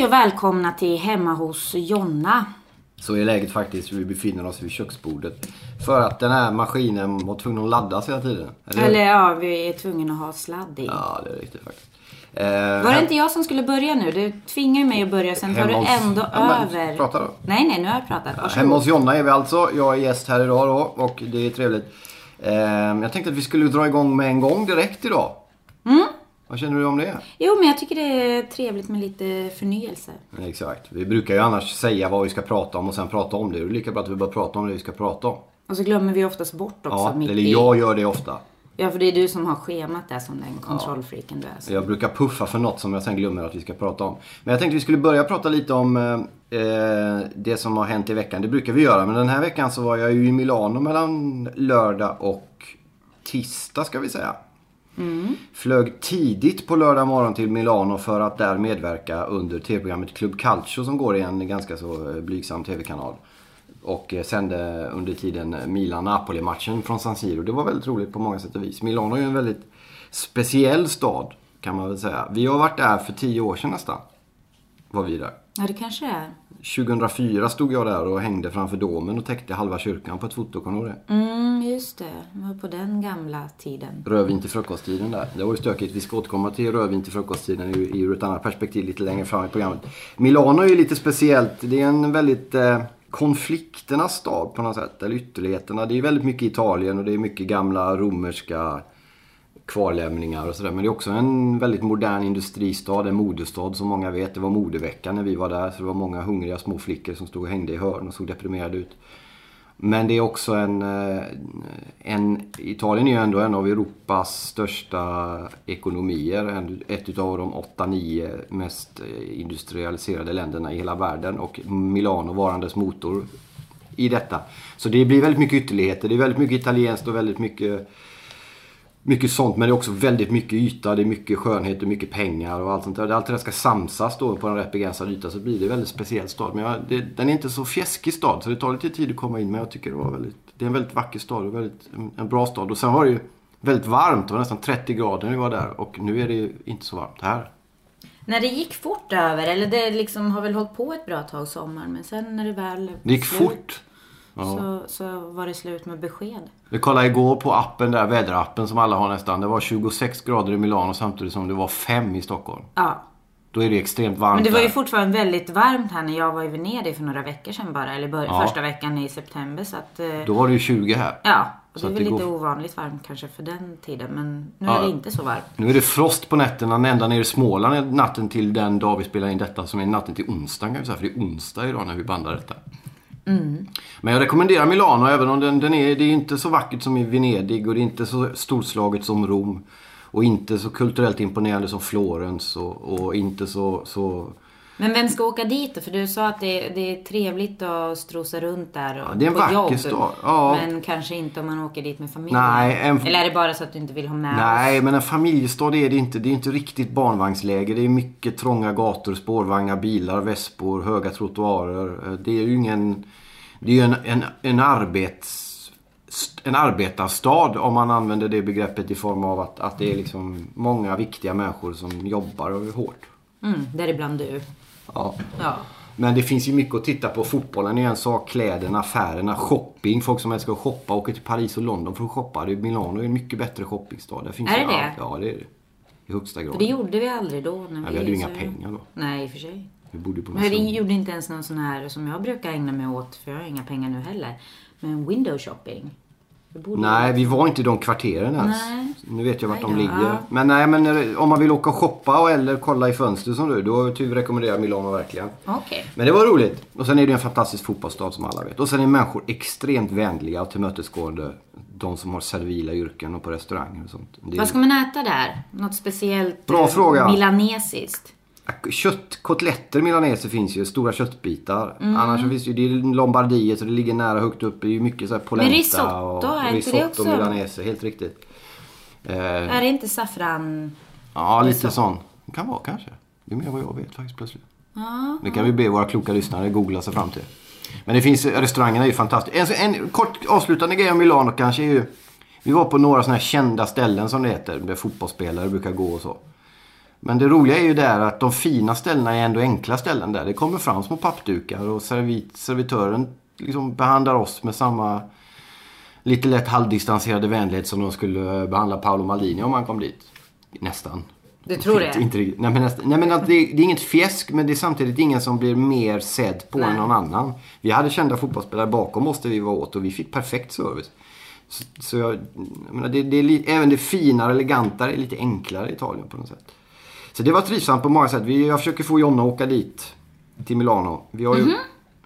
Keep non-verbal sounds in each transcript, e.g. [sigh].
Hej och välkomna till Hemma hos Jonna. Så är läget faktiskt. Vi befinner oss vid köksbordet. För att den här maskinen var tvungen att laddas hela tiden. Eller, Eller ja, vi är tvungna att ha sladd i. Ja, det är riktigt faktiskt. Eh, Var det inte jag som skulle börja nu? Du tvingar ju mig att börja, sen tar du ändå Ja, över. prata då. Nej, nej, nu har jag pratat. Varsågod. Hemma hos Jonna är vi alltså. Jag är gäst här idag då och det är trevligt. Eh, jag tänkte att vi skulle dra igång med en gång direkt idag. Mm. Vad känner du om det? Jo, men jag tycker det är trevligt med lite förnyelse. Exakt. Vi brukar ju annars säga vad vi ska prata om och sen prata om det. Det är lika bra att vi bara pratar om det vi ska prata om. Och så glömmer vi oftast bort också Ja, eller jag gör det ofta. Ja, för det är du som har schemat där som den kontrollfreaken du är. Så. Jag brukar puffa för något som jag sen glömmer att vi ska prata om. Men jag tänkte vi skulle börja prata lite om eh, eh, det som har hänt i veckan. Det brukar vi göra. Men den här veckan så var jag ju i Milano mellan lördag och tisdag ska vi säga. Flög tidigt på lördag morgon till Milano för att där medverka under tv-programmet Club Calcio som går i en ganska så eh, blygsam tv-kanal. Och eh, sände under tiden Milan-Napoli-matchen från San Siro. Det var väldigt roligt på många sätt och vis. Milano är ju en väldigt speciell stad kan man väl säga. Vi har varit där för tio år sedan nästan. Var vi där. Ja, det kanske det är. 2004 stod jag där och hängde framför domen och täckte halva kyrkan på ett foto, kommer det? Mm, just det. Det var på den gamla tiden. Rödvin till frukosttiden där. Det var ju stökigt. Vi ska återkomma till rödvin till frukosttiden ur, ur ett annat perspektiv lite längre fram i programmet. Milano är ju lite speciellt. Det är en väldigt eh, konflikternas stad på något sätt. Eller ytterligheterna. Det är väldigt mycket Italien och det är mycket gamla romerska kvarlämningar och sådär. Men det är också en väldigt modern industristad, en modestad som många vet. Det var modevecka när vi var där. Så det var många hungriga små flickor som stod och hängde i hörn och såg deprimerade ut. Men det är också en, eh, en... Italien är ju ändå en av Europas största ekonomier. Ett utav de 8-9 mest eh, industrialiserade länderna i hela världen. Och Milano varandes motor i detta. Så det blir väldigt mycket ytterligheter. Det är väldigt mycket italienskt och väldigt mycket mycket sånt men det är också väldigt mycket yta, det är mycket skönhet och mycket pengar och allt sånt där. Allt det där ska samsas då på en rätt begränsad yta så blir det en väldigt speciell stad. Men jag, det, den är inte så fjäskig stad så det tar lite tid att komma in men jag tycker det var väldigt, det är en väldigt vacker stad och väldigt, en, en bra stad. Och sen var det ju väldigt varmt, det var nästan 30 grader när vi var där och nu är det inte så varmt här. När det gick fort över, eller det liksom har väl hållit på ett bra tag sommaren, men sen när det väl Det gick slut, fort. Så, så var det slut med besked. Vi kollade igår på appen där, väderappen som alla har nästan. Det var 26 grader i Milano samtidigt som det var 5 i Stockholm. Ja. Då är det extremt varmt Men det var ju fortfarande väldigt varmt här när jag var i Venedig för några veckor sedan bara. Eller bör- Ja. första veckan i september. Så att, eh, Då var det ju 20 här. ja, och det är väl lite går- ovanligt varmt kanske för den tiden. Men nu Ja. är det inte så varmt. Nu är det frost på nätterna ända ner i Småland natten till den dag vi spelar in detta som är natten till onsdagen kan vi säga. För det är onsdag idag när vi bandar detta. Mm. Men jag rekommenderar Milano även om den, den är, det är inte så vackert som i Venedig och det är inte så storslaget som Rom. Och inte så kulturellt imponerande som Florens och, och inte så, så... Men vem ska åka dit då? För du sa att det, det är trevligt att strosa runt där och Ja, det är en vacker stad. Ja. Men kanske inte om man åker dit med familjen. Nej, en- Eller är det bara så att du inte vill ha med Nej, oss? men en familjestad är det inte. Det är inte riktigt barnvagnsläge. Det är mycket trånga gator, spårvagnar, bilar, vespor, höga trottoarer. Eh, Det är ju ingen... Det är ju en, en, en arbets... En arbetarstad om man använder det begreppet i form av att, att det är liksom många viktiga människor som jobbar hårt. Mm, däribland du. Ja. Ja. Men det finns ju mycket att titta på. Fotbollen är en sak, kläderna, affärerna, shopping. Folk som älskar att shoppa åker till Paris och London för att shoppa. Det Milano är en mycket bättre shoppingstad. Där finns Är det det? allt. Ja, det är det. I högsta grad. För det gjorde vi aldrig då. När Ja, vi, hade ju inga pengar då. Nej, i och för sig. Vi bodde på Men vi gjorde inte ens någon sån här som jag brukar ägna mig åt, för jag har inga pengar nu heller. Men window shopping. Nej, vi var inte i de kvarteren ens. Nej. Nu vet jag vart de ligger. Men nej, men det- om man vill åka och shoppa eller kolla i fönster som du, då typ rekommenderar jag Milano verkligen. Okej. Men det var roligt. Och sen är det en fantastisk fotbollsstad som alla vet. Och sen är människor extremt vänliga och tillmötesgående. De som har servila yrken och på restauranger och sånt. Vad ska man äta där? Något speciellt Bra eh, fråga. milanesiskt? Kött, kotletter milaneser finns ju, stora köttbitar. Mm. Annars finns ju, det är Lombardiet så det ligger nära högt upp. Det är ju mycket så här polenta risotto, och är risotto det också? milaneser, helt riktigt. Eh, Är det inte saffran? ja, lite risotto? sån. Det kan vara kanske. Det är mer vad jag vet faktiskt plötsligt. Ja. Det kan vi be våra kloka lyssnare googla sig fram till. Men det finns, restaurangerna är ju fantastiska. En, en kort avslutande grej om Milano kanske är ju... Vi var på några sådana här kända ställen som det heter. Där fotbollsspelare brukar gå och så. Men det roliga är ju där att de fina ställena är ändå enkla ställen där. Det kommer fram små pappdukar och servit, servitören liksom behandlar oss med samma lite lätt halvdistanserade vänlighet som de skulle behandla Paolo Maldini om han kom dit. Nästan. Du tror Inte- det? Inte, riktigt. nej, men, nästan, nej, men att det, det är inget fjäsk men det är samtidigt ingen som blir mer sedd på Nej. än någon annan. Vi hade kända fotbollsspelare bakom oss där vi var åt och vi fick perfekt service. Så, så jag, jag menar, det, det är även det finare, elegantare är lite enklare i Italien på något sätt. Så det var trivsamt på många sätt. Vi, jag försöker få Jonna att åka dit. Till Milano. Vi har ju,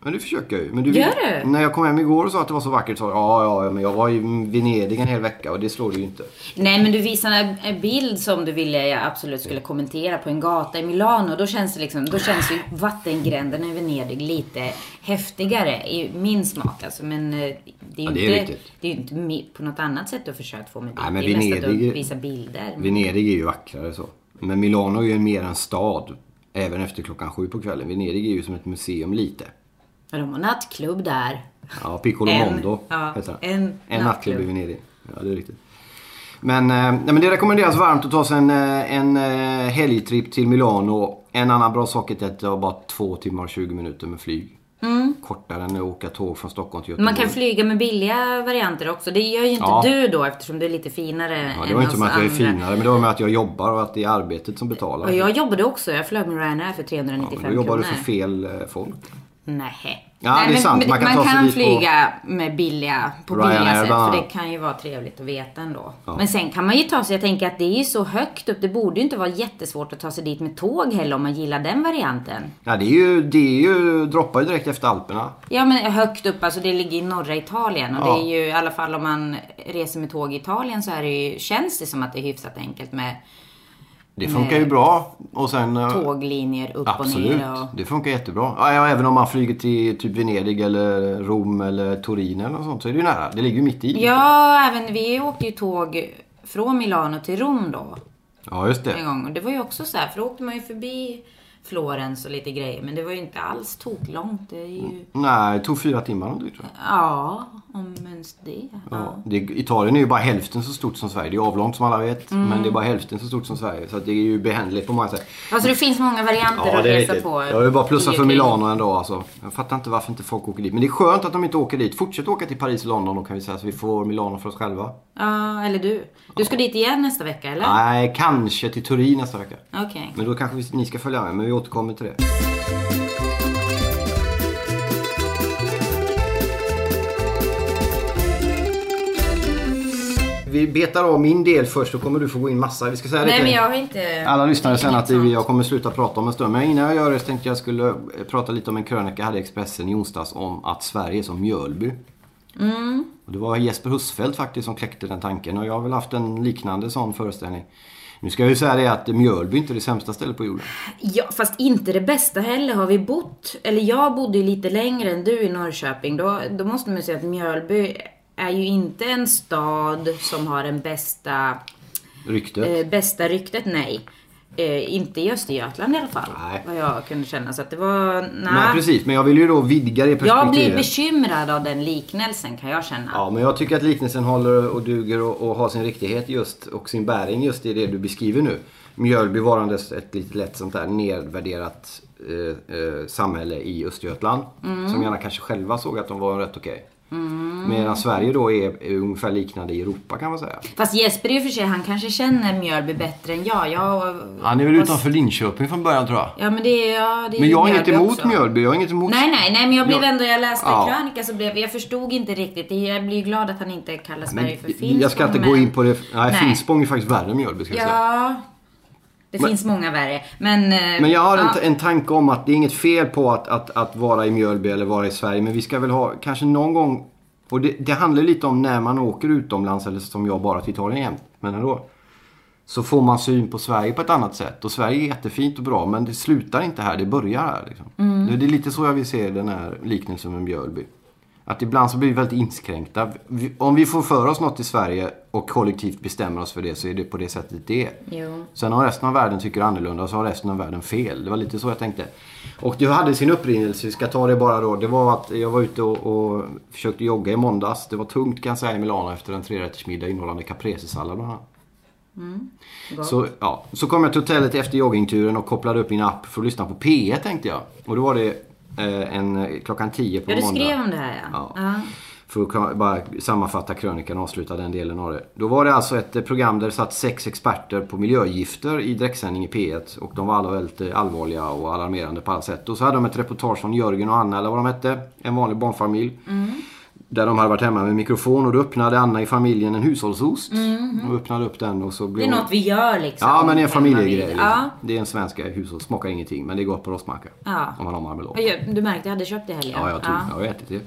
Men det försöker jag ju. Men du. Gör du? När jag kom hem igår och sa att det var så vackert så ja, ja, men jag var i Venedig en hel vecka och det slår du ju inte. Nej men du visade en- bild som du ville jag absolut skulle kommentera på en gata i Milano. Då känns det liksom, då känns ju vattengränderna i Venedig lite häftigare i min smak alltså. Men eh, det är ju Ja, det är inte, riktigt. det är inte på något annat sätt du har försökt få mig dit. Nej, men det är mest att Venedig- du visar bilder. Venedig är ju vackrare så. Men Milano är ju mer en stad. Även efter klockan sju på kvällen. Venedig är ju som ett museum lite. Ja, de har nattklubb där. Ja, Piccolo En, Mondo ja, heter den. en en nattklubb i. Venedig. Ja, det är riktigt. Men, eh, nej, men det rekommenderas varmt att ta sig en, eh, en eh, helgtripp till Milano. En annan bra sak är att det var bara två timmar och 20 minuter med flyg. Kortare än att åka tåg från Stockholm till Göteborg. Mm. Man kan flyga med billiga varianter också. Det gör ju inte Ja. du då eftersom du är lite finare Ja, det än var inte med att jag är finare, men det var med att jag jobbar och att det är arbetet som betalar. Och jag jobbade också. Jag flög med Ryanair för ja, 395 men då jobbar kronor. du för fel eh, folk. Nej. Ja, Nej, det är sant. Man kan man kan dit på- flyga med billiga, på billiga sätt. För det kan ju vara trevligt att veta ändå. Ja. Men sen kan man ju ta sig, jag tänker att det är ju så högt upp. Det borde ju inte vara jättesvårt att ta sig dit med tåg heller om man gillar den varianten. Ja, det är ju, det är ju, droppar ju direkt efter Alperna. Ja men högt upp, alltså det ligger i norra Italien. Och Ja. det är ju i alla fall om man reser med tåg i Italien så är det ju, känns det som att det är hyfsat enkelt med Det funkar ju bra. Och sen... eh, tåglinjer upp Absolut, och ner. Och... det funkar jättebra. Ja, ja, även om man flyger till typ Venedig eller Rom eller Turin eller något sånt så är det ju nära. Det ligger ju mitt i. Ja, även vi åkte ju tåg från Milano till Rom då. Ja, just en det. gång. Och det var ju också så här, för då åkte man ju förbi Florens och lite grejer. Men det var ju inte alls toklångt. Det är ju, Nej, det tog fyra timmar om det tror jag. ja, om ens det. Ja. Ja. Det, Italien är ju bara hälften så stort som Sverige. Det är avlångt som alla vet. Mm. Men det är bara hälften så stort som Sverige. Så det är ju behändigt på många sätt. Alltså det finns många varianter att resa på. Jag vill bara plussa för. Milano en dag alltså. Jag fattar inte varför inte folk åker dit. Men det är skönt att de inte åker dit. Fortsätt åka till Paris och London då kan vi säga. Så vi får Milano för oss själva. Ja, eller du. Du ska dit igen nästa vecka, eller? Nej, kanske till Turin nästa vecka. Okej. Men då kanske vi, ni ska följa med. Men vi återkommer till det. Vi betar av min del först, då kommer du få gå in massa. Vi ska säga det Nej, till men jag har inte... alla lyssnare sen att det, Inget jag kommer sluta prata om en stund. Men innan jag gör det så tänkte jag skulle eh, prata lite om en krönika jag hade i Expressen i onsdags om att Sverige är som Mjölby. Mm. Och det var Jesper Husfeldt faktiskt som kläckte den tanken och jag har väl haft en liknande sån föreställning. Nu ska jag ju säga det att Mjölby inte är det sämsta stället på jorden. Ja, fast inte det bästa heller. Har vi bott, eller jag bodde ju lite längre än du i Norrköping. Då, då måste man ju säga att Mjölby är ju inte en stad som har den bästa, Ryktet. eh, bästa ryktet, nej. Eh, inte i Östergötland i alla fall. Nej. Vad jag kunde känna. Så att det var, nej. Nej precis, men jag vill ju då vidga det jag perspektivet. blir bekymrad av den liknelsen kan jag känna. Ja, men jag tycker att liknelsen håller och duger och, och har sin riktighet just och sin bäring just i det du beskriver nu. Mjölby varandes ett lite lätt sånt där nedvärderat eh, eh, samhälle i Östergötland. Mm. Som gärna kanske själva såg att de var rätt okej. Medan Sverige då är, är ungefär liknande i Europa kan man säga. Fast Jesper i och för sig, han kanske känner Mjölby bättre än jag. jag Han är väl utanför Linköping från början tror jag. Ja men det är, ja, det är Men jag Mjölby inget emot också. Mjölby. Jag har inget emot... Nej, nej, nej, men jag blev Jag- ändå, jag läste Ja. krönika så blev jag förstod inte riktigt. Jag blir glad att han inte kallar Sverige för Men Finspång. jag ska inte men- gå in på det. Nej, Nej. Finspång är faktiskt värre än Mjölby ska jag säga. Ja, det Men- finns många värre. Men, eh, Men jag har en, ja. en tanke om att det är inget fel på att, att, att vara i Mjölby eller vara i Sverige. Men vi ska väl ha, kanske någon gång, och det, det handlar lite om när man åker utomlands eller som jag bara till Italien jämt. Men ändå. Så får man syn på Sverige på ett annat sätt. Och Sverige är jättefint och bra men det slutar inte här, det börjar här. Liksom. Det, det är lite så jag vill se den här liknelsen med Mjölby. Att ibland så blir vi väldigt inskränkta. Om vi får för oss något i Sverige och kollektivt bestämmer oss för det så är det på det sättet det är. Jo. Sen om resten av världen tycker annorlunda så har resten av världen fel. Det var lite så jag tänkte. Och det hade sin upprinnelse, vi ska ta det bara då. Det var att jag var ute och, och försökte jogga i måndags. Det var tungt kan jag säga i Milano efter en trerättersmiddag innehållande caprese-sallad bland annat. Gott. Så, ja. så kom jag till hotellet efter joggingturen och kopplade upp min app för att lyssna på P1 tänkte jag. Och då var det en, klockan 10 på Ja, du måndag. skrev om det här ja. Ja. För att bara sammanfatta krönikan och avsluta den delen av det. Då var det alltså ett eh, program där det satt sex experter på miljögifter i direktsändning i P1. Och de var alla väldigt eh, allvarliga och alarmerande på alla sätt. Och så hade de ett reportage från Jörgen och Anna, eller vad de hette. En vanlig barnfamilj. Där de hade varit hemma med mikrofon och då öppnade Anna i familjen en hushållsost. Och öppnade upp den och så Det blev är hon- något vi gör liksom. Ja men det är en familjegrej. Liksom. Ja. Det är en svensk hushåll, smakar ingenting men det är gott på rostmacka. Ja. Om man har marmelad. Du märkte, jag hade köpt det i helgen. Ja, jag, tog, jag har ätit det.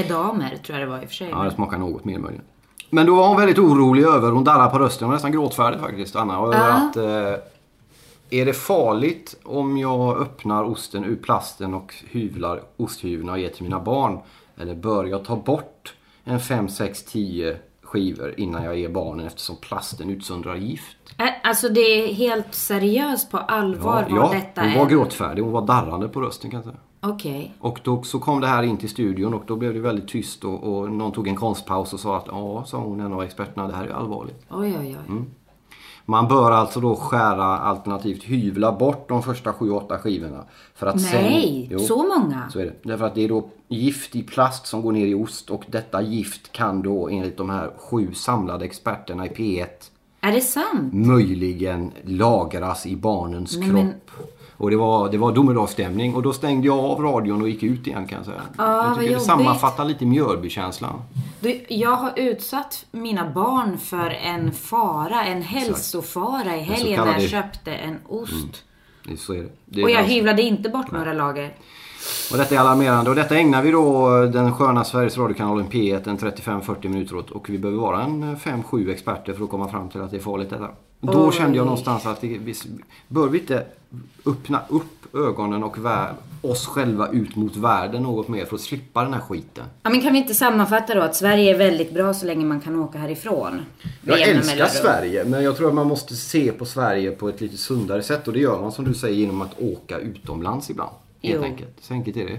Edamer tror jag det var i och för sig. Ja, det smakar något mer möjligen. Men då var hon väldigt orolig över, hon darrade på rösten, hon var nästan gråtfärdig faktiskt, Anna. Över Ja. att, eh, är det farligt om jag öppnar osten ur plasten och hyvlar osthyveln och ger till mina barn? Eller bör jag ta bort en 5, 6, 10 skivor innan jag ger barnen eftersom plasten utsöndrar gift? Alltså det är helt seriöst på allvar ja, vad ja detta hon är. var gråtfärdig, hon var darrande på rösten kan jag säga. Okej. Och då så kom det här in till studion och då blev det väldigt tyst och, och någon tog en konstpaus och sa att ja, sa hon, en av experterna, det här är allvarligt. Oj, oj, oj. Mm. Man bör alltså då skära alternativt hyvla bort de första 7-8 skivorna. För att Nej, sen, Jo, så många? Så är det. Därför att det är då gift i plast som går ner i ost och detta gift kan då enligt de här sju samlade experterna i P1 Är det sant? möjligen lagras i barnens Nej, kropp. men- Och det var, det var domedagsstämning och då stängde jag av radion och gick ut igen kan jag säga. jag vad tycker det sammanfattar lite Mjölbykänslan. Du, jag har utsatt mina barn för en fara, en hälsofara i helgen när kallade- jag köpte en ost. Det- är det. det är Och jag alltså- hyvlade inte bort några lager. Och detta är alarmerande och detta ägnar vi då den sköna Sveriges radiokanalen P1 en 35-40 minuter åt och vi behöver vara en 5-7 experter för att komma fram till att det är farligt detta. Då Oj. kände jag någonstans att vi, bör vi inte öppna upp ögonen och vä- oss själva ut mot världen något mer för att slippa den här skiten. Ja, men kan vi inte sammanfatta då att Sverige är väldigt bra så länge man kan åka härifrån? Jag älskar. Sverige men jag tror att man måste se på Sverige på ett lite sundare sätt och det gör man som du säger genom att åka utomlands ibland. Helt Jo. enkelt. Så enkelt är det.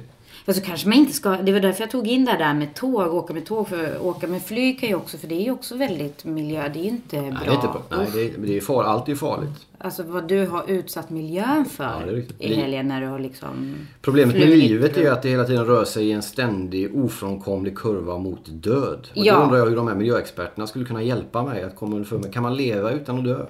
Fast så kanske man inte ska, det var därför jag tog in det där med tåg, åka med tåg. För åka med flyg kan ju också, för det är ju också väldigt miljö, det är ju inte bra. Nej, det är inte bra. Nej, det är, det är far, allt är farligt. Alltså vad du har utsatt miljön för Ja, i helgen när du har liksom... Problemet med livet är ju att det hela tiden rör sig i en ständig ofrånkomlig kurva mot död. Och Ja. då undrar jag hur de här miljöexperterna skulle kunna hjälpa mig att komma underfund med. Kan man leva utan att dö?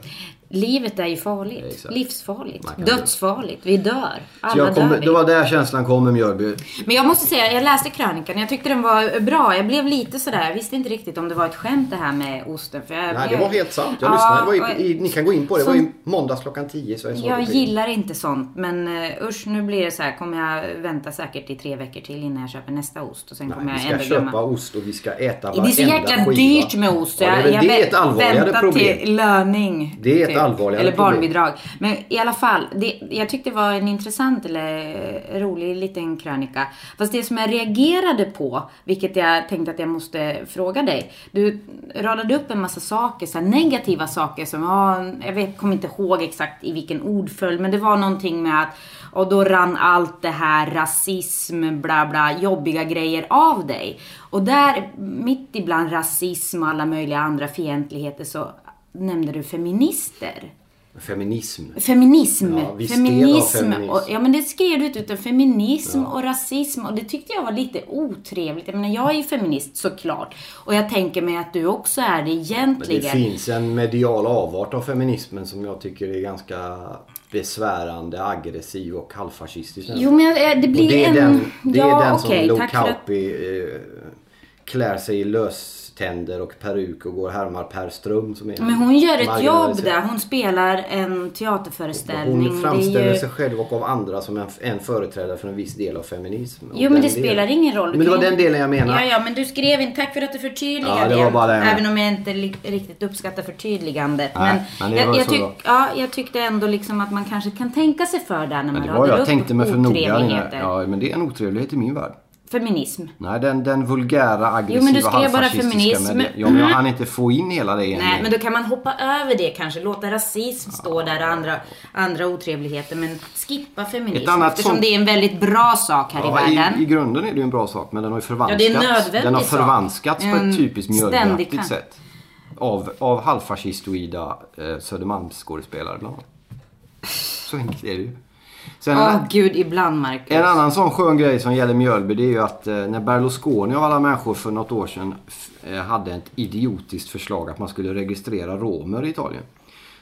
Livet är ju farligt. Exakt. Livsfarligt. Dödsfarligt. Vi dör. Så Alla jag kom, dör vi. det var där känslan kom med Mjölby. Men jag måste säga, jag läste krönikan. Jag tyckte den var bra. Jag blev lite sådär. Jag visste inte riktigt om det var ett skämt det här med osten. För jag, Nej, det jag, var helt sant. Jag Ja, lyssnade. I, i, ni kan gå in på det. Det var i måndags klockan 10 i Sveriges Jag Radio. gillar inte sånt. Men uh, usch, nu blir det så här. Kommer jag vänta säkert i tre veckor till innan jag köper nästa ost. Och sen kommer Nej, vi jag ska ändå köpa glömma. ost och vi ska äta Det är så varenda jäkla skiva. dyrt med ost. så Ja, det, är jag, jag det är ett allvarligare problem. till löning. Det är ett allvarligare Eller problem. barnbidrag. Men i alla fall, det, jag tyckte det var en intressant eller rolig liten krönika. Fast det som jag reagerade på, vilket jag tänkte att jag måste fråga dig. Du radade upp en massa saker, så negativa saker som, ja, jag vet, kommer inte ihåg exakt i vilken ordföljd, men det var någonting med att och då rann allt det här rasism, bla bla, jobbiga grejer av dig. Och där, mitt ibland rasism och alla möjliga andra fientligheter så nämnde du feminister. Feminism. Feminism. Ja, viss del av feminism. feminism. Och, ja men det skrev du ut utan feminism och rasism och det tyckte jag var lite otrevligt. Jag menar jag är ju feminist såklart. Och jag tänker mig att du också är det Men det egentligen. finns en medial avart av feminismen som jag tycker är ganska besvärande, aggressiv och halvfascistisk. Jo men jag- det blir och det är en... den, det ja är den okej, som Lo för. Kauppi eh, klär sig i löständer och peruk och går härmar Per Ström som är Men hon gör ett jobb där. Hon spelar en teaterföreställning. Hon framställer ju- sig själv och av andra som en, en företrädare för en viss del av feminism. Och Jo men det spelar delen- ingen roll. Men det var den delen jag menar. Ja, ja, men du skrev inte. Tack för att du förtydligade. Ja, det var bara det Även om jag inte riktigt uppskattar förtydligandet. Nej, men men jag, jag, tyck, ja, jag tyckte ändå liksom att man kanske kan tänka sig för där när man radar upp otrevligheter. Ja, men det är en otrevlighet i min värld. Feminism. Nej, den, den vulgära, aggressiva, Jo, men du skrev bara feminism. med. Ja, men jag hann inte få in hela det igen. Nej, men då kan man hoppa över det kanske. Låta rasism stå där och andra, andra otrevligheter. Men skippa feminism. Ett annat eftersom sånt- det är en väldigt bra sak här Ja, i världen. i, I grunden är det ju en bra sak, men den har ju förvanskats. Ja, det är en nödvändig den har sak. förvanskats på En ett typiskt mjölkaktigt sätt. Av, av halvfascistoida eh, Södermalmsskådespelare bland annat. Så enkelt är det ju. Sen Åh en, gud, ibland Marcus. en annan sån skön grej som gäller Mjölby det är ju att eh, när Berlusconi av alla människor för något år sedan eh, hade ett idiotiskt förslag att man skulle registrera romer i Italien.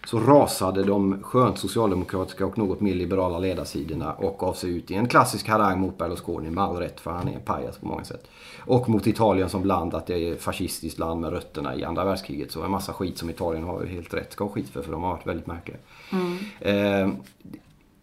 Så rasade de skönt socialdemokratiska och något mer liberala ledarsidorna och gav sig ut i en klassisk harang mot Berlusconi med all rätt för han är en pajas på många sätt. Och mot Italien som land att det är ett fascistiskt land med rötterna i andra världskriget. Så en massa skit som Italien har helt rätt ska ha skit för för de har varit väldigt märkliga. Eh,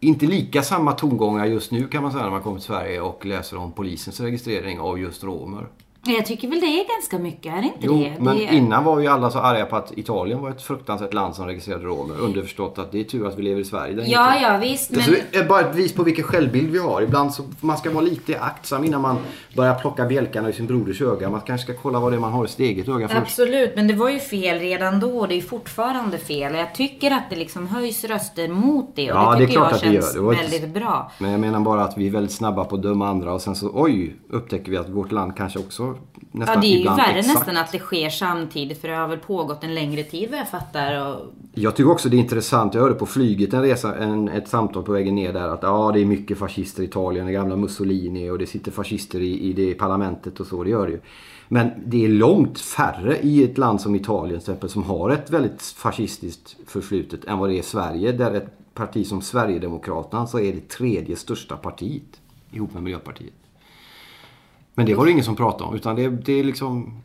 inte lika samma tongångar just nu kan man säga när man kommer till Sverige och läser om polisens registrering av just romer. Jag tycker väl det är ganska mycket, är det inte Jo, det? men det är... innan var ju alla så arga på att Italien var ett fruktansvärt land som registrerade romer. Underförstått att det är tur att vi lever i Sverige. där Ja, inte- ja visst. Men... Det är bara ett bevis på vilken självbild vi har. Ibland så man ska vara lite aktsam innan man börjar plocka bjälkarna i sin broders öga. Man kanske ska kolla vad det är man har i sitt eget öga först. Absolut, men det var ju fel redan då och det är fortfarande fel. Jag tycker att det liksom höjs röster mot det och Ja, det det är tycker klart jag att det gör. känns Det var ett- väldigt bra. Men jag menar bara att vi är väldigt snabba på att döma andra och sen så oj, upptäcker vi att vårt land kanske också nästan Ja, det är ju värre exakt. nästan att det sker samtidigt för det har väl pågått en längre tid vad jag fattar. Och... Jag tycker också det är intressant. Jag hörde på flyget en resa, en, ett samtal på vägen ner där att ja, det är mycket fascister i Italien. Det gamla Mussolini och det sitter fascister i, i det parlamentet och så. Det gör det ju. Men det är långt färre i ett land som Italien till exempel som har ett väldigt fascistiskt förflutet än vad det är i Sverige. Där ett parti som Sverigedemokraterna så är det tredje största partiet ihop med Miljöpartiet. Men det var det ingen som pratade om. Utan det, det är liksom,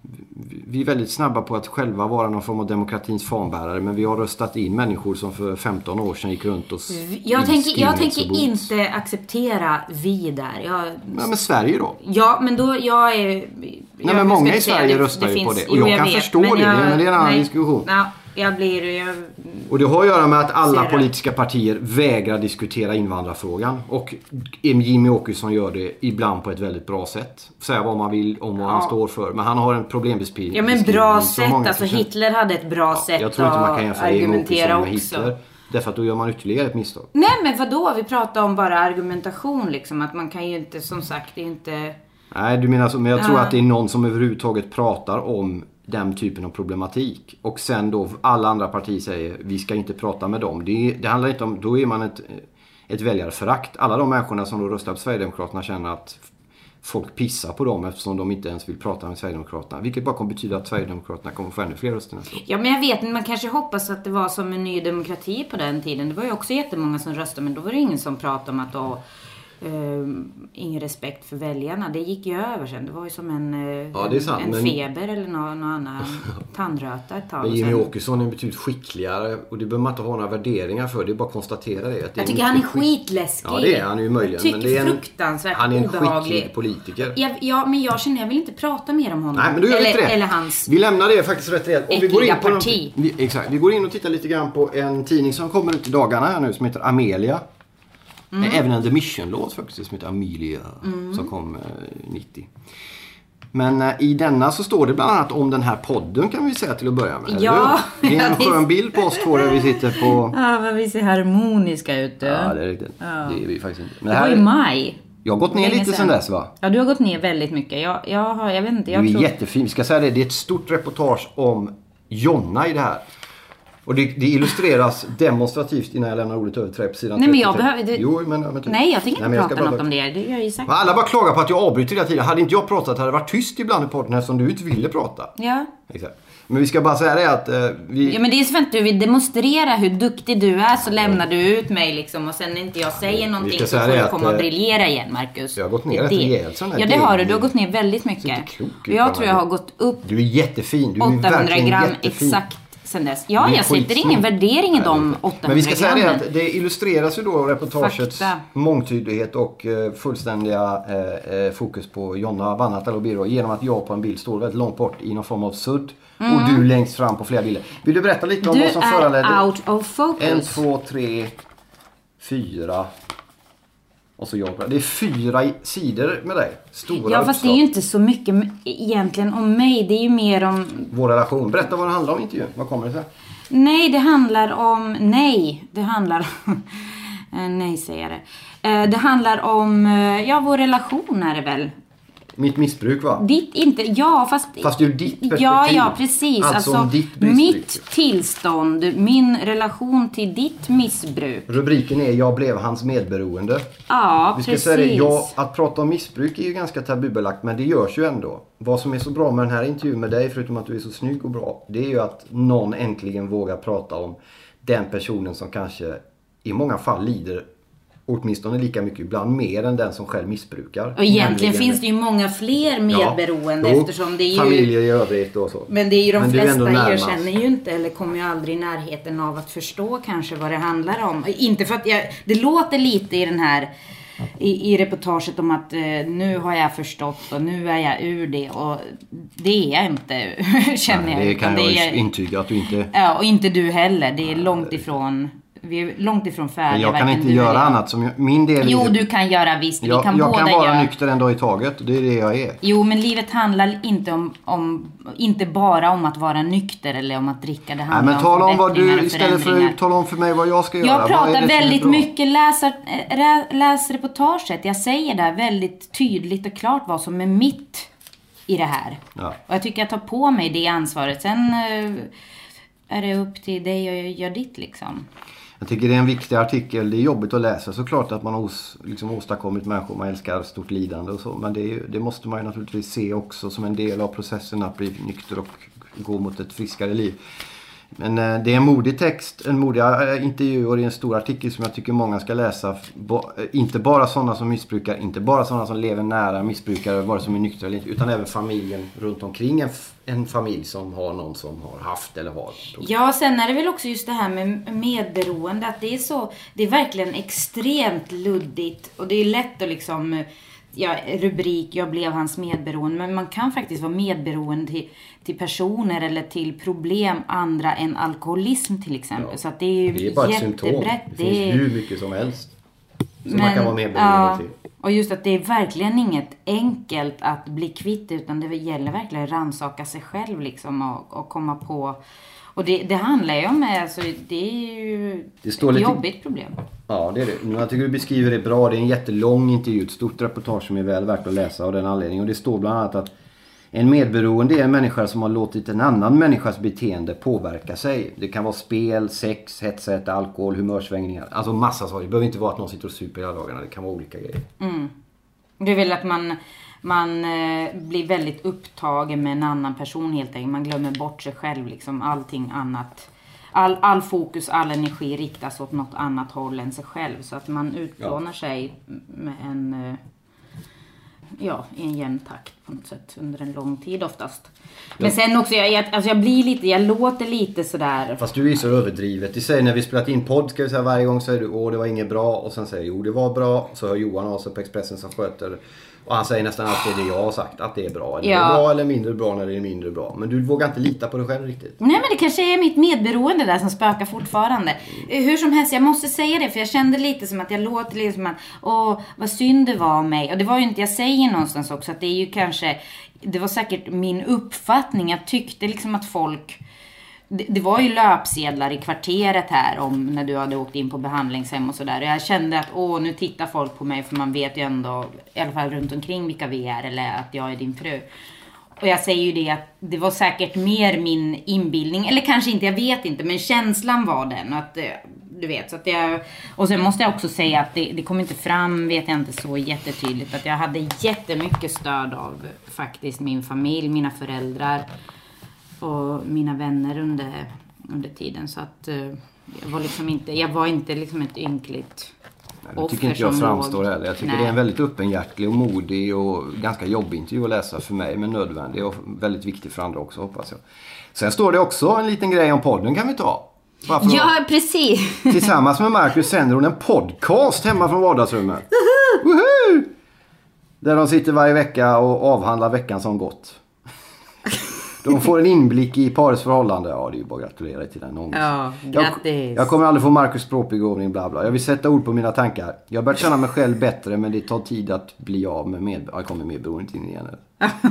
vi är väldigt snabba på att själva vara någon form av demokratins fanbärare. Men vi har röstat in människor som för 15 år sedan gick runt och Jag tänker, jag tänker inte acceptera vi där. Jag... Nej, men Sverige då? Ja, men då, jag är... Nej, jag men många i Sverige röstar ju på det. Och jag kan förstå det, men det är en annan diskussion. Ja, jag blir... Jag, Och det har att göra med att alla politiska partier vägrar diskutera invandrarfrågan. Och Jimmy Åkesson gör det ibland på ett väldigt bra sätt. Säga vad man vill om vad han Ja. står för. Men han har en problembeskrivning. ja, men bra sätt. Alltså Hitler hade ett bra sätt Jag tror inte man kan jämföra Jimmy argumentera Åkesson med också. Hitler. Därför att då gör man ytterligare ett misstag. Nej men vadå? Vi pratar om bara argumentation liksom. Att man kan ju inte, som sagt, inte... Nej, du menar så. Men jag tror Ja. att det är någon som överhuvudtaget pratar om den typen av problematik. Och sen då alla andra partier säger vi ska inte prata med dem. Det, det handlar inte om, då är man ett, ett väljarförakt. Alla de människorna som då röstar på Sverigedemokraterna känner att folk pissar på dem eftersom de inte ens vill prata med Sverigedemokraterna. Vilket bara kommer betyda att Sverigedemokraterna kommer få ännu fler röster nästa år. Ja men jag vet man kanske hoppas att det var som en ny demokrati på den tiden. Det var ju också jättemånga som röstade men då var det ingen som pratade om att åh, eh, ingen respekt för väljarna. Det gick ju över sen. Det var ju som en, eh, Ja, sant, en men- feber eller någon, någon annan [laughs] tandröta ett tag. Men Jimmy sen- Åkesson är betydligt skickligare och det behöver man inte ha några värderingar för. Det är bara att konstatera det. Det Jag tycker han är skitläskig. Ja det är han ju möjligen. Jag tycker men det är en, fruktansvärt Han är en obehaglig. skicklig politiker. Ja, ja, men jag känner jag vill inte prata mer om honom. Nej, men då gör eller, inte det. eller hans... Vi lämnar det faktiskt rätt rejält. Vi går in på parti. Vi, exakt. Vi går in och tittar lite grann på en tidning som kommer ut i dagarna här nu som heter Amelia. Mm. Även en The Mission-låt faktiskt som heter Amelia. Som kom eh, 90. Men eh, i denna så står det bland annat om den här podden kan vi säga till att börja med. Ja? Det är en ja, skön bild på oss två där vi sitter på... [laughs] Ja, vad vi ser harmoniska ut. Ja, det är riktigt. Det är vi faktiskt inte. Men det det var här, i maj. jag har gått ner lite sen dess va? Ja, du har gått ner väldigt mycket. Jag, jag har, jag vet inte, jag Du är tror... jättefin. Vi ska säga det, det är ett stort reportage om Jonna i det här. Och det, det illustreras demonstrativt innan jag lämnar ordet över till dig på sidan Nej, men jag 33. behöver- det- Jo, men, men. Nej, jag tänker inte Nej, prata något prata- om det. Det jag ju sagt. Men Alla bara klagar på att jag avbryter hela tiden. Hade inte jag pratat hade det varit tyst ibland i podden eftersom du inte ville prata. Ja. Exakt. Men vi ska bara säga det att eh, vi... Ja men det är så att du vill demonstrera hur duktig du är så lämnar du ut mig liksom och sen när inte jag säger någonting ska så får du att, komma och eh, briljera igen Marcus. jag har gått ner rätt rejält sån här Ja det har du, du har gått ner väldigt mycket. klok Och ut, jag tror jag har gått upp Du är jättefin. Du är 800 verkligen gram jättefin. exakt sen dess. Ja, Du jag sätter ingen värdering i de Nej, 800 Men vi ska säga det att det illustreras ju då reportagets Fakta. mångtydighet och eh, fullständiga eh, eh, fokus på Jonna Vanhatalo och Biro genom att jag på en bild står väldigt långt bort i någon form av sudd och du längst fram på flera bilder. Vill du berätta lite om Mm. Du vad som föranledde? är out of focus. En, två, tre, fyra och så jag. Det är fyra sidor med dig. Stora Ja fast det är uppslag. ju inte så mycket egentligen om mig. Det är ju mer om Vår relation. Berätta vad det handlar om intervjun. Vad kommer det sig? Nej, det handlar om... Nej, det handlar... [laughs] Eh, nej, säger jag det. Eh, Det handlar om, eh, ja, vår relation är det väl. Mitt missbruk va? Ditt inte, ja fast... Fast ur ditt perspektiv. Ja, ja precis. Alltså Alltså, ditt missbruk. mitt tillstånd, min relation till ditt missbruk. Rubriken är Jag blev hans medberoende. Ja, Vi ska precis. säga det, ja, att prata om missbruk är ju ganska tabubelagt men det görs ju ändå. Vad som är så bra med den här intervjun med dig, förutom att du är så snygg och bra, det är ju att någon äntligen vågar prata om den personen som kanske i många fall lider åtminstone lika mycket, ibland mer än den som själv missbrukar. Och egentligen finns det ju många fler medberoende Ja, eftersom det är ju... Familjer i övrigt och så. Men det är ju de Men flesta närmast. erkänner ju inte eller kommer ju aldrig i närheten av att förstå kanske vad det handlar om. Inte för att jag, det låter lite i den här i, i reportaget om att eh, nu har jag förstått och nu är jag ur det och det är jag inte [laughs] känner jag. det kan jag är- intyga att du inte... Ja, och inte du heller. Det är långt ifrån, vi är långt ifrån färdiga. Men jag kan inte göra eller annat som jag, min del Jo, du kan göra visst. Vi Jag, kan jag kan vara göra. nykter en dag i taget det är det jag är. Jo, men livet handlar inte om, om inte bara om att vara nykter eller om att dricka. Det Nej, handlar men tala om vad du, istället för att tala om för mig vad jag ska göra. Jag pratar väldigt mycket, rä- läs reportaget. Jag säger där väldigt tydligt och klart vad som är mitt i det här. Ja. Och jag tycker jag tar på mig det ansvaret. Sen eh, är det upp till dig att göra ditt liksom. Jag tycker det är en viktig artikel. Det är jobbigt att läsa såklart att man har os, liksom åstadkommit människor man älskar stort lidande och så. Men det, är, det måste man ju naturligtvis se också som en del av processen att bli nykter och gå mot ett friskare liv. Men eh, det är en modig text, en modig eh, intervju och det är en stor artikel som jag tycker många ska läsa. Eh, inte bara sådana som missbrukar, inte bara sådana som lever nära missbrukare, vare sig de är nyktra eller inte, utan även familjen runt omkring en, en familj som har någon som har haft eller har problem. Ja, sen är det väl också just det här med medberoende. Att det är så, det är verkligen extremt luddigt. Och det är lätt att liksom, ja, rubrik, jag blev hans medberoende. Men man kan faktiskt vara medberoende till, till personer eller till problem andra än alkoholism till exempel. Ja. Så att det är ju Det är bara ett symptom. jättebrett. Det finns är- hur mycket som helst. Som man kan vara medberoende ja, till. Och just att det är verkligen inget enkelt att bli kvitt utan det gäller verkligen att rannsaka sig själv liksom och, och komma på och det, det handlar ju om, alltså, det är ju Det står ett lite- jobbigt problem. Ja, det är det. Jag tycker du beskriver det bra. Det är en jättelång intervju, ett stort reportage som är väl värt att läsa av den anledningen. Och det står bland annat att en medberoende är en människa som har låtit en annan människas beteende påverka sig. Det kan vara spel, sex, hetsäta, alkohol, humörsvängningar. Alltså massa saker. Det behöver inte vara att någon sitter och super hela dagarna. Det kan vara olika grejer. Det är väl att man, man eh, blir väldigt upptagen med en annan person helt enkelt. Man glömmer bort sig själv liksom. Allting annat. All, all fokus, all energi riktas åt något annat håll än sig själv. Så att man utplånar sig med en, eh, ja, i en jämn takt på något sätt under en lång tid oftast. Men sen också, jag, jag, alltså jag blir lite, jag låter lite sådär. Fast du är så överdrivet. Det säger när vi spelat in podd ska vi säga varje gång säger du åh det var inget bra och sen säger jo det var bra. Så hör Johan av sig på Expressen som sköter och han säger nästan alltid det jag har sagt att det är bra. Eller det Ja. är bra eller mindre bra när det är mindre bra. Men du vågar inte lita på dig själv riktigt. Nej men det kanske är mitt medberoende där som spökar fortfarande. Eh, Hur som helst, jag måste säga det för jag kände lite som att jag låter lite som att åh vad synd det var om mig. Och det var ju inte, jag säger någonstans också att det är ju kanske, det var säkert min uppfattning. Jag tyckte liksom att folk det, det var ju löpsedlar i kvarteret här om när du hade åkt in på behandlingshem och sådär. Och jag kände att åh, nu tittar folk på mig för man vet ju ändå, i alla fall runt omkring vilka vi är eller att jag är din fru. och jag säger ju det att det var säkert mer min inbildning, eller kanske inte, jag vet inte, men känslan var den. Att, eh, du vet, så att jag, och sen måste jag också säga att det, det kom inte fram, vet jag inte så jättetydligt, att jag hade jättemycket stöd av faktiskt min familj, mina föräldrar och mina vänner under, under tiden. Så att eh, jag var liksom inte, jag var inte liksom ett ynkligt Det tycker inte jag framstår heller. Jag tycker Nej. det är en väldigt öppenhjärtig och modig och ganska jobbig intervju att läsa för mig. Men nödvändig och väldigt viktig för andra också hoppas jag. Sen står det också en liten grej om podden kan vi ta. Ja, precis. [laughs] Tillsammans med Marcus sänder hon en podcast hemma från vardagsrummet. Woohoo! Där de sitter varje vecka och avhandlar veckan som gått. De får en inblick i parets förhållande. Ja, det är ju bara att gratulera till den ångesten. Ja, Jag, grattis. jag kommer aldrig få Marcus språkbegåvning, bla bla. Jag vill sätta ord på mina tankar. Jag har börjat känna mig själv bättre, men det tar tid att bli av med med... Jag kommer medberoendet in igen.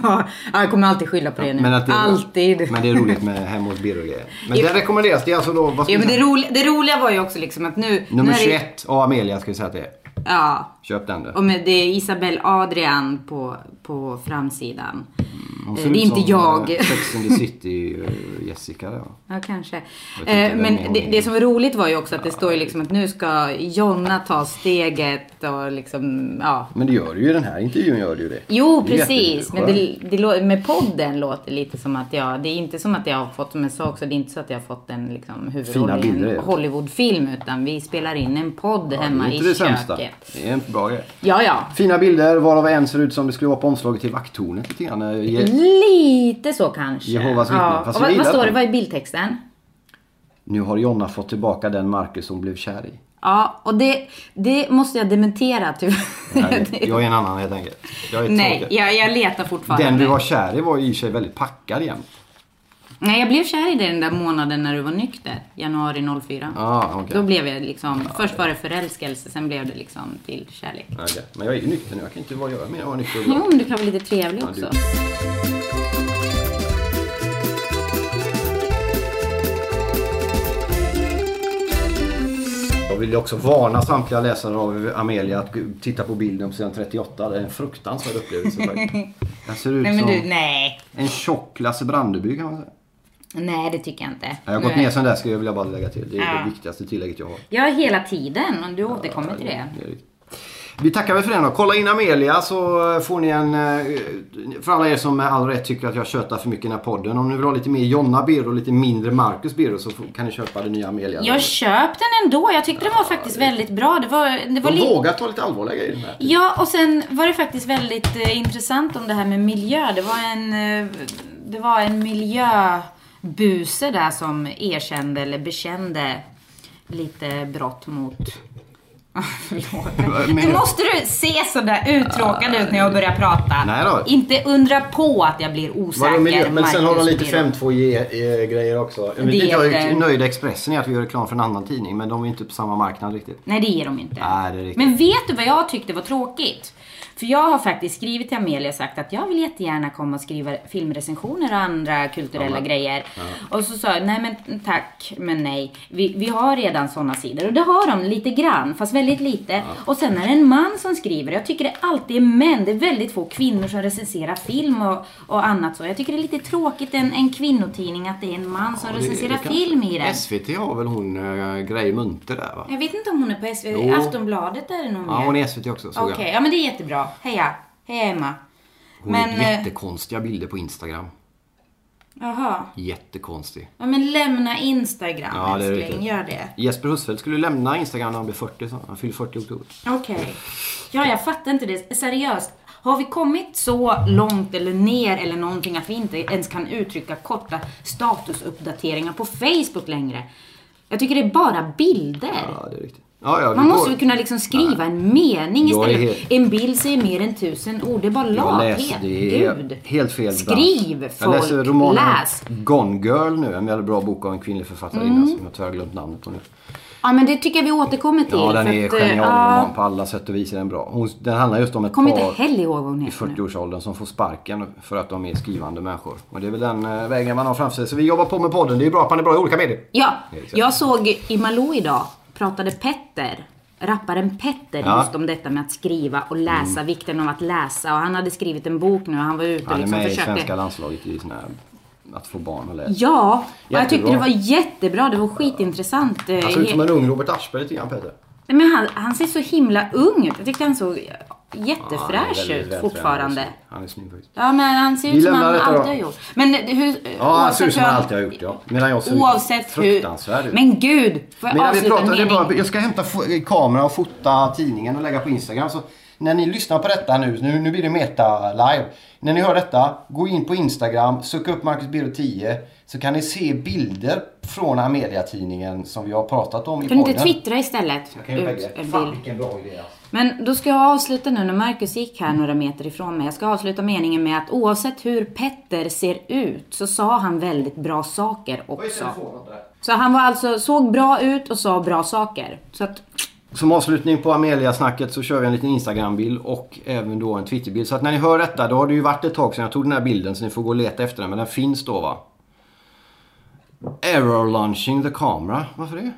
ja, [laughs] jag kommer alltid skylla på det nu. Men att det, alltid. Men det är roligt med hemma hos Birro. Men det rekommenderas. Det är alltså då... Ja, men det, roliga, det roliga var ju också liksom att nu... Nummer nu är det- 21 och Amelia ska vi säga att det är. Ja. Köp den du. Och med det är Isabelle Adrian på, på framsidan. Hon Eh, ser det är ut inte som, jag. eh, Sex and the City eh, Jessica va? Ja, kanske. Eh, men det, det som var roligt var ju också att det står ju liksom att nu ska Jonna ta steget och liksom, ja. Men det gör du ju i den här intervjun gör du ju det. Jo, Det precis. Men det, det, med podden låter lite som att jag, det är inte som att jag har fått, som jag sa också, det är inte så att jag har fått en liksom, huvudroll i en. Hollywoodfilm, utan vi spelar in en podd Ja, hemma det är i inte det köket. sämsta. Det är en bra grej. Ja, ja. Fina bilder varav en ser ut som det skulle vara på omslaget till vakttornet lite grann. Lite så kanske. Jehovas vittnen, Ja. fast Och vad, vad står det. Vad är bildtexten? Nu har Jonna fått tillbaka den Marcus hon blev kär i. Ja, och det, det måste jag dementera tyvärr. Nej, [laughs] jag är en annan helt enkelt. Jag är Nej, jag, jag letar fortfarande. Den du var kär i var i sig väldigt packad jämt. Nej, jag blev kär i dig den där månaden när du var nykter. Januari 04. Ah, okej. Då blev jag liksom, först var det förälskelse, sen blev det liksom till kärlek. Okej. Men jag är ju nykter nu. Jag kan inte vara göra mer än vara nykter. och Jo, men du kan vara lite trevlig Ja, också. du- Jag vill också varna samtliga läsare av Amelia att titta på bilden på sidan 38. Det är en fruktansvärd upplevelse faktiskt. [laughs] Den ser ut Nej, som du, nej. en tjock Lasse Brandeby kan man säga. Nej, det tycker jag inte. Jag har gått ner sen där ska jag vilja bara lägga till. Det är Ja. det viktigaste tillägget jag har. Ja, hela tiden. Men du återkommer till det. Det. Vi tackar väl för den då. Kolla in Amelia så får ni en... eh, För alla er som med all rätt tycker att jag tjötar för mycket i den här podden. Om ni vill ha lite mer Jonna Birro och lite mindre Marcus Birro så kan ni köpa det nya Amelia. Jag köpte den ändå. Jag tyckte den var faktiskt väldigt bra. Det var, det var De lite... vågar ta lite allvarliga grejer den här. Ja, och sen var det faktiskt väldigt eh, intressant om det här med miljö. Det var en, eh, det var en miljöbuse där som erkände eller bekände lite brott mot [laughs] Förlåt. Nu måste du se sådär uttråkad ut när jag börjar prata. Nej då. Inte undra på att jag blir osäker. Miljö? Men sen har de lite Biro. 5.2G-grejer också. Jag vet inte, jag är är nöjd Expressen är att vi gör reklam för en annan tidning. Men de är inte på samma marknad riktigt. Nej, det ger de inte. Nej, det är riktigt. Men vet du vad jag tyckte var tråkigt? För jag har faktiskt skrivit till Amelia och sagt att jag vill jättegärna komma och skriva filmrecensioner och andra kulturella Ja, grejer. Och så sa jag, nej men tack, men nej. Vi, vi har redan sådana sidor. Och det har de lite grann, fast väldigt lite. Och sen är det en man som skriver. Jag tycker det alltid är män. Det är väldigt få kvinnor som recenserar film och, och annat så. Jag tycker det är lite tråkigt en, en kvinnotidning att det är en man som Ja, det- recenserar det kan- film i den. SVT har väl hon äh, Grej Munter där va? Jag vet inte om hon är på SVT. Jo. Aftonbladet är det nog Ja, hon är SVT också såg Okej, jag. ja men det är jättebra. Heja. Heja Emma. Hon men, har eh, jättekonstiga bilder på Instagram. Jaha. Jättekonstig. Ja men lämna Instagram Ja, det älskling. riktigt. Gör det. Jesper Husfeldt skulle lämna Instagram när han blev 40 så han fyller 40 i oktober. Okej. Ja, jag fattar inte det. Seriöst. Har vi kommit så långt eller ner eller någonting att vi inte ens kan uttrycka korta statusuppdateringar på Facebook längre? Jag tycker det är bara bilder. Ja, det är riktigt. Ja, ja, Man går- måste väl kunna liksom skriva en mening istället. helt- En bild säger mer än tusen ord. Det är bara lathet. Gud. helt fel Skriv, bransch. folk. Jag läser romanen Läs. Gone Girl nu. En väldigt bra bok av en kvinnlig författarinna Mm. som jag tyvärr glömt namnet på nu. Ja, men det tycker jag vi återkommer till. Ja, den är att, genial roman på alla sätt och vis är den bra. Hon, den handlar just om ett par inte heller ihåg vad hon i heter nu. 40-årsåldern som får sparken för att de är skrivande människor. Och det är väl den eh, vägen man har framför sig. Så vi jobbar på med podden. Det är bra att man är bra i olika medier. Ja, jag såg i Malou idag, pratade Petter rapparen Petter Ja. just om detta med att skriva och läsa, vikten av att läsa. Och han hade skrivit en bok nu och han var ute och Han är liksom med i försökte... svenska landslaget i sån här, att få barn att läsa. Ja, och jag tyckte det var jättebra. Det var skitintressant. eh, Han ser ut som en ung Robert Aschberg lite grann Peter. Nej, men han, han ser så himla ung ut. Jag tyckte han såg Ja, jättefräsch väldigt ut fortfarande. Han är snygg faktiskt. Ja, men han ser ut som han alltid har gjort. Men hur... Ja, han ser ut som han alltid har gjort ja. Medan jag ser Oavsett hur... Men gud! Får jag Medan vi pratar, det bara, jag ska hämta fo- kamera och fota tidningen och lägga på Instagram. Så när ni lyssnar på detta nu, nu, nu blir det meta live. När ni hör detta, gå in på Instagram, sök upp Marcus Biro 10 så kan ni se bilder från Amelia-tidningen som vi har pratat om i Kan du podden. inte twittra istället? Jag kan göra bägge. Fan vilken bra idé alltså. Men då ska jag avsluta nu när Marcus gick här några meter ifrån mig. Jag ska avsluta meningen med att oavsett hur Petter ser ut så sa han väldigt bra saker också. Så han var alltså, såg bra ut och sa bra saker. Så att, som avslutning på Amelia-snacket så kör vi en liten Instagram-bild och även då en Twitter-bild. Så att när ni hör detta, då har det ju varit ett tag sedan jag tog den här bilden så ni får gå och leta efter den. Men den finns då va. Error launching the camera. Varför det?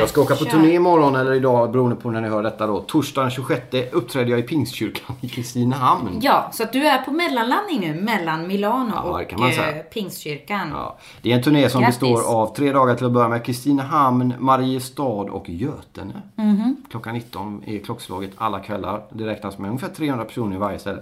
Jag ska åka på turné imorgon eller idag beroende på när ni hör detta då. Torsdag den 26 uppträder jag i Pingstkyrkan i Kristinehamn. ja, så att du är på mellanlandning nu mellan Milano Ja, och eh, Pingstkyrkan. Ja, det är en turné som Grattis. består av tre dagar till att börja med. Kristinehamn, Mariestad och Götene. Mhm. Klockan 19 är klockslaget alla kvällar. Det räknas med ungefär 300 personer i varje ställe.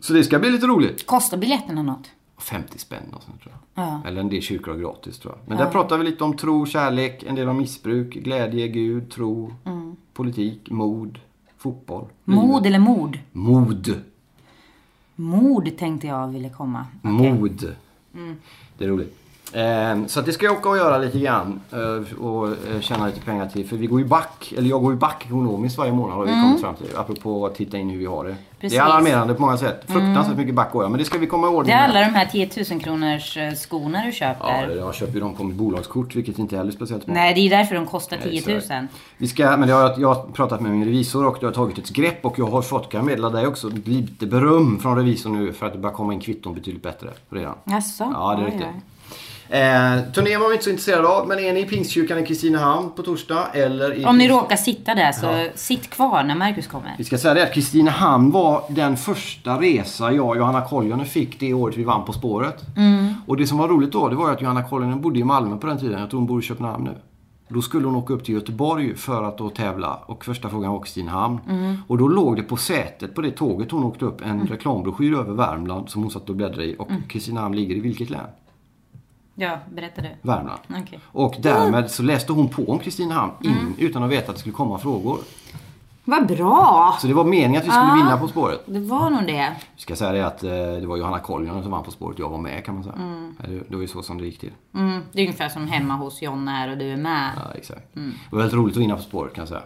Så det ska bli lite roligt. Kostar biljetterna något? 50 spänn och sånt tror jag. Ja. Eller en del kyrkor har gratis tror jag. Men där pratar vi lite om tro, kärlek, en del om missbruk, glädje, Gud, tro, politik, mod, fotboll. Mm. Mod livet. eller mord? Mod. Mord tänkte jag ville komma. Okej. Mod. Mm. Det är roligt. Eh, så det ska jag åka och göra lite grann. Eh, och eh, tjäna lite pengar till. För vi går ju back, eller jag går ju back ekonomiskt varje månad har vi kommit fram till. Apropå att titta in hur vi har det. Mm. Precis. Det är alarmerande på många sätt. Fruktansvärt mycket back går jag. Men det ska vi komma ihåg. Det är alla de här 10 000 kronors skorna du köper. Ja, jag köper ju dem på mitt bolagskort vilket inte heller är speciellt smart. Nej, det är därför de kostar 10 000. exakt. Vi ska, men har, jag har pratat med min revisor och det har tagit ett grepp och jag har fått, kan jag meddela dig också, lite beröm från revisorn nu för att det börjar komma in kvitton betydligt bättre redan. Jaså? Ja, det är riktigt. Eh, turnén var vi inte så intresserade av, men är ni i Pingstkyrkan i Kristinehamn på torsdag eller i Om ni råkar sitta där så sitt kvar när Marcus kommer. Vi ska säga det att Kristinehamn var den första resa jag och Johanna Koljonen fick det året vi vann På spåret. Och det som var roligt då, det var att Johanna Koljonen bodde i Malmö på den tiden. Jag tror hon bor i Köpenhamn nu. Då skulle hon åka upp till Göteborg för att då tävla och första frågan var Kristinehamn. Och då låg det på sätet på det tåget hon åkte upp en reklambroschyr över Värmland som hon satt och bläddrade i. Och Kristinehamn ligger i vilket län? Ja, berätta du. Värmland. Okej. Och därmed så läste hon på om Kristinehamn in, utan att veta att det skulle komma frågor. Vad bra! Så det var meningen att vi skulle Ah. vinna På spåret. Det var nog det. Vi ska säga det att eh, det var Johanna Koljonen som vann På spåret. Jag var med kan man säga. Ja, Det, var ju så som det gick till. Mm, det är ungefär som hemma hos Jonna här och du är med. Ja, exakt. Det var väldigt roligt att vinna På spåret kan jag säga.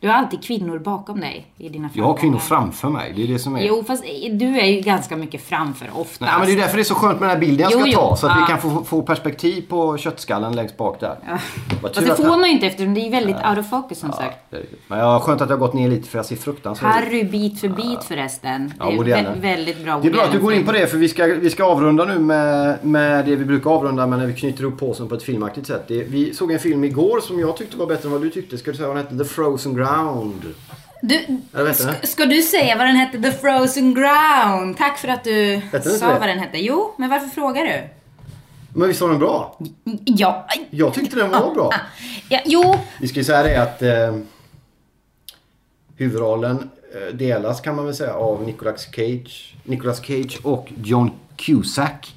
Du har alltid kvinnor bakom dig i dina Jag har kvinnor framgångar. framför mig. Det är det som är... Jo, fast du är ju ganska mycket framför ofta. Nej, men det är därför det är så skönt med den här bilden jag ska Jo, jo. ta. Så att vi Ja. kan få, få perspektiv på köttskallen längst bak där. Tur Fast det får man ju inte eftersom det är väldigt out of focus som Ja, sagt. Men jag har skönt att jag har gått ner lite för jag ser fruktansvärt. Harry bit för bit förresten. Ja, det är Allen. väldigt bra Det är bra att du går in på det för vi ska, vi ska avrunda nu med, med det vi brukar avrunda med när vi knyter upp påsen på ett filmaktigt sätt. Det, vi såg en film igår som jag tyckte var bättre än vad du tyckte. Ska du säga vad den hette? The Frozen Ground. Du, ska, du säga vad den hette? The Frozen Ground. Tack för att du sa det? vad den hette. Jo, men varför frågar du? Men visst var den bra? Ja, Jag tyckte den var bra. [laughs] ja jo. Vi ska ju säga det att eh, huvudrollen eh, delas kan man väl säga av Nicolas Cage, Nicolas Cage och John Cusack.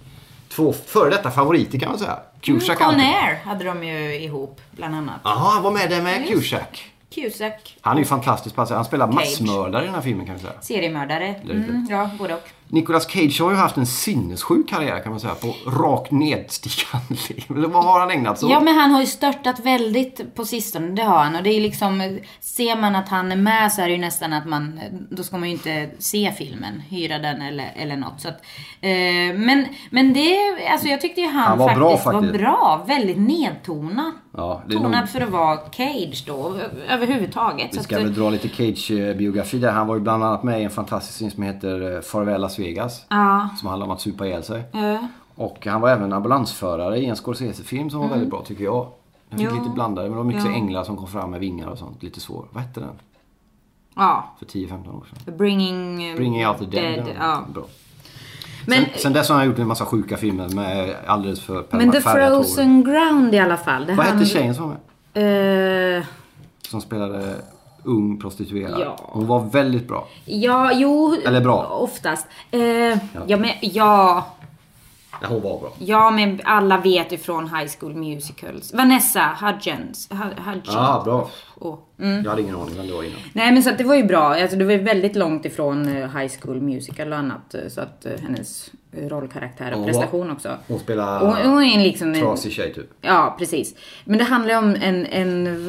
Två före detta favoriter kan man säga. Cusack Con alltid- Air hade de ju ihop, bland annat. Jaha, han var med där med Cusack. Cusack. Han är ju fantastisk på. Han spelar Cage. massmördare i den här filmen kan vi säga. Seriemördare. Mm, ja, både och. Nicolas Cage har ju haft en sinnessjuk karriär kan man säga. På rakt nedstigande liv. Vad har han ägnat sig åt? Ja, men han har ju störtat väldigt på sistone, det har han. Och det är liksom, ser man att han är med så är det ju nästan att man, då ska man ju inte se filmen, hyra den eller, eller något. Så att, eh, men, men det, alltså jag tyckte ju han, Han var faktiskt, bra var faktiskt. bra. Väldigt nedtonat. Ja, Tonad nog- för att vara Cage då, överhuvudtaget. Vi ska att, väl dra lite Cage-biografi där. Han var ju bland annat med i en fantastisk film som heter eh, Farväl Las Vegas. Ja. Som handlar om att supa ihjäl sig. Ja. Och han var även ambulansförare i en Scorsese-film som var väldigt bra tycker jag. Den fick Mm. Ja. lite blandade, men det var mycket Ja. änglar som kom fram med vingar och sånt. Lite svår. Vad hette den? ja. För 10-15 år sedan. Bringing, eh, Bringing Out the Dead. Dead, ja. Bra. Men, sen, sen dess har han gjort en massa sjuka filmer med alldeles för men The. Frozen Ground i alla fall. Vad hette tjejen som var med? Eh, Som spelade ung prostituerad. Ja. Hon var väldigt bra. ja, jo. Eller bra. Oftast. Eh, ja. men, ja, Ja, hon var bra. ja, men alla vet ju från High School Musicals. Vanessa Hudgens. Hu- Hudgens. Ja, bra. Och, mm. Jag hade ingen aning vem det var innan. Nej men så att det var ju bra. Alltså, det var ju väldigt långt ifrån eh, High School Musical och annat. eh, Så att eh, hennes rollkaraktär och prestation också. Hon spelade Hon, hon är liksom en, trasig tjej typ. Ja, precis. Men det handlar ju om en, en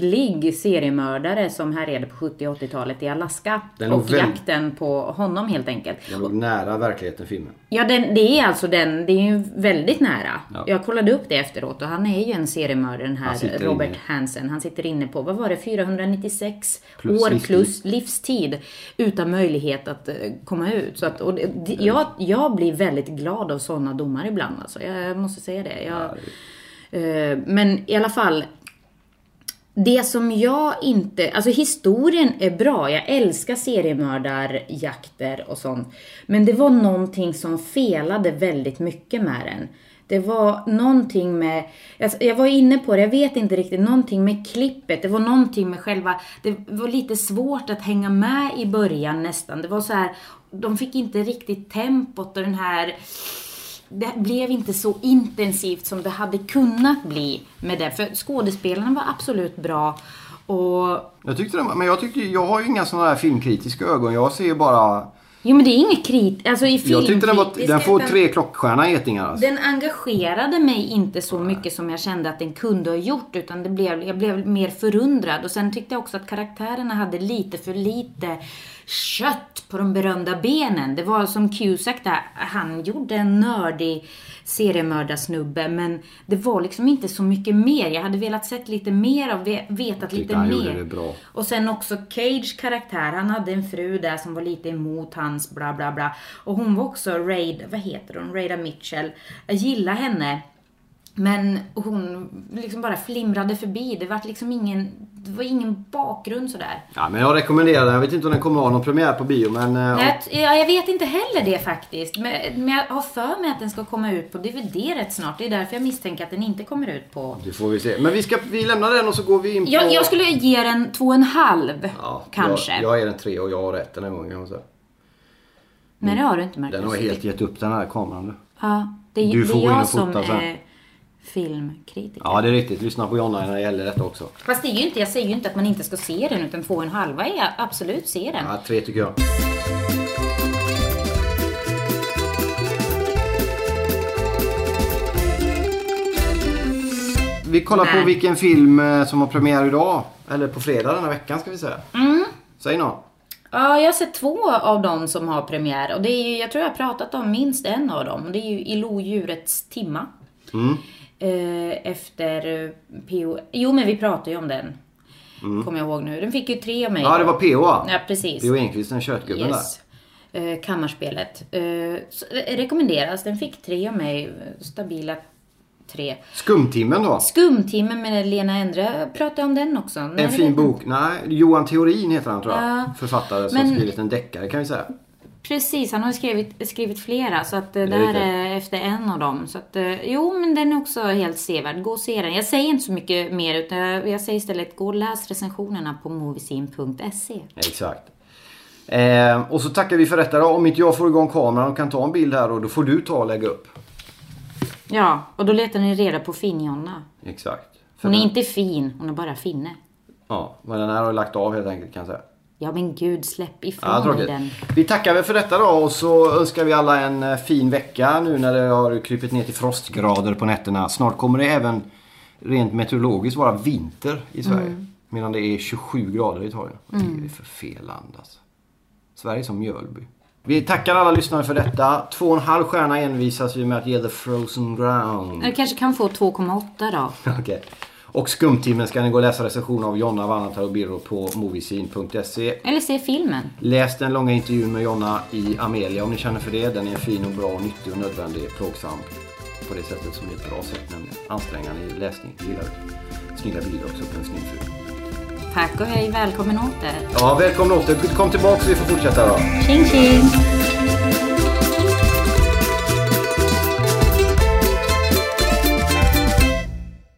verklig seriemördare som härjade på 70 och 80-talet i Alaska. Den och jakten på honom helt enkelt. Den låg nära verkligheten filmen. Ja, den, det är alltså den, det är ju väldigt nära. Ja. Jag kollade upp det efteråt och han är ju en seriemördare den här Robert inne. Hansen. Han sitter inne på, vad var det, 496 Plus år livstid. plus livstid utan möjlighet att eh, komma ut. Så att, och det, det, jag, jag blir väldigt glad av sådana domar ibland alltså. Jag måste säga det. Jag, eh, men i alla fall, det som jag inte, alltså historien är bra, jag älskar seriemördarjakter och sånt. Men det var någonting som felade väldigt mycket med den. Det var någonting med, alltså, jag var inne på det, jag vet inte riktigt, någonting med klippet, det var någonting med själva, det var lite svårt att hänga med i början nästan. Det var så här, de fick inte riktigt tempot och den här det blev inte så intensivt som det hade kunnat bli med det. För skådespelarna var absolut bra. Och Jag tyckte var, men jag tyckte, jag har ju inga sådana här filmkritiska ögon. Jag ser ju bara... Jo men det är inget krit, alltså i Jag tyckte den var, den får tre klockstjärna getingar alltså. Den engagerade mig inte så mycket som jag kände att den kunde ha gjort. Utan det blev, jag blev mer förundrad. Och sen tyckte jag också att karaktärerna hade lite för lite kött på de berömda benen. Det var som Cusack där, han gjorde en nördig seriemördarsnubbe. Men det var liksom inte så mycket mer. Jag hade velat sett lite mer och ve- vetat lite han mer. gjorde det bra. Och sen också Cage karaktär, han hade en fru där som var lite emot hans bla bla bla. Och hon var också Raid, vad heter hon, Rada Mitchell. Jag gillar henne. Men hon liksom bara flimrade förbi. Det var liksom ingen, det var ingen bakgrund sådär. Ja, men jag rekommenderar den. Jag vet inte om den kommer att ha någon premiär på bio men... eh, Nej, jag, ja, jag vet inte heller det faktiskt. Men, men jag har för mig att den ska komma ut på DVD rätt snart. Det är därför jag misstänker att den inte kommer ut på... Det får vi se. Men vi, ska, vi lämnar den och så går vi in på... Jag, jag skulle ge den två och en halv, Ja, kanske. Jag, jag är den tre och jag har rätt den här gången kan man säga. Nej, det har du inte Marcus. Den har helt gett upp den här kameran nu. Ja, det Du det får är gå in jag och som fota sen. är filmkritiker. Ja, det är riktigt. Lyssna på Jonna när det gäller detta också. Fast det är ju inte, jag säger ju inte att man inte ska se den, utan två och en halva är absolut se den. Ja, tre tycker jag. Vi kollar på Nej. vilken film eh, som har premiär idag. Eller på fredag den här veckan ska vi säga. Mm. Säg någon. Ja, jag har sett två av dem som har premiär. Och det är ju, jag tror jag har pratat om minst en av dem. Det är ju I lodjurets timma. Mm. Eh, efter PO... Jo, men vi pratade ju om den. Kommer jag ihåg nu. Den fick ju tre av mig. Mm. Ja, det var PO? Ja, precis. P.O. Enquist, den köttgubben Yes. Eh, kammarspelet. Eh, så, eh, rekommenderas. Den fick tre av mig. Stabila tre. där. Skumtimmen då? Skumtimmen med Lena Endre. Pratade om den också? Nej, En det fin bok. Nej, Johan Theorin heter han tror jag. Ja. Författare som Men- skrivit en deckare kan vi säga. Precis, han har skrivit, skrivit flera så att eh, det Det är här är efter en av dem. Så att, eh, jo, men den är också helt sevärd. Gå och se den. Jag säger inte så mycket mer utan jag, jag säger istället gå och läs recensionerna på moviesin.se. Exakt. Eh, och så tackar vi för detta då. Om inte jag får igång kameran och kan ta en bild här och då får du ta och lägga upp. Ja, och då letar ni reda på Fin-Jonna. Exakt. För Hon är den- inte fin, hon är bara finne. Ja, men den här har lagt av helt enkelt kan jag säga. Ja men gud, släpp ifrån Ja, dig den. Vi tackar väl för detta då och så önskar vi alla en eh, fin vecka nu när det har krypit ner till frostgrader på nätterna. Snart kommer det även rent meteorologiskt vara vinter i Sverige. Mm. Medan det är 27 grader i Italien. Vad är det för fel land alltså? Sverige som Mjölby. Vi tackar alla lyssnare för detta. Två och en halv stjärna envisas vi med att ge The Frozen Ground. Du kanske kan få 2,8 då. [laughs] Okej. Och Skumtimmen ska ni gå och läsa recension av Jonna Vannatar och Birro på moviescene.se. Eller se filmen. Läs den långa intervjun med Jonna i Amelia om ni känner för det. Den är fin och bra, nyttig och nödvändig, plågsam. På det sättet som är ett bra sätt nämligen. Ansträngande i läsning. Gillar det. Snygga bilder också på en snygg fru. Tack och hej, välkommen åter. Ja, välkommen åter. Kom tillbaka så vi får fortsätta då. Tjing tjing!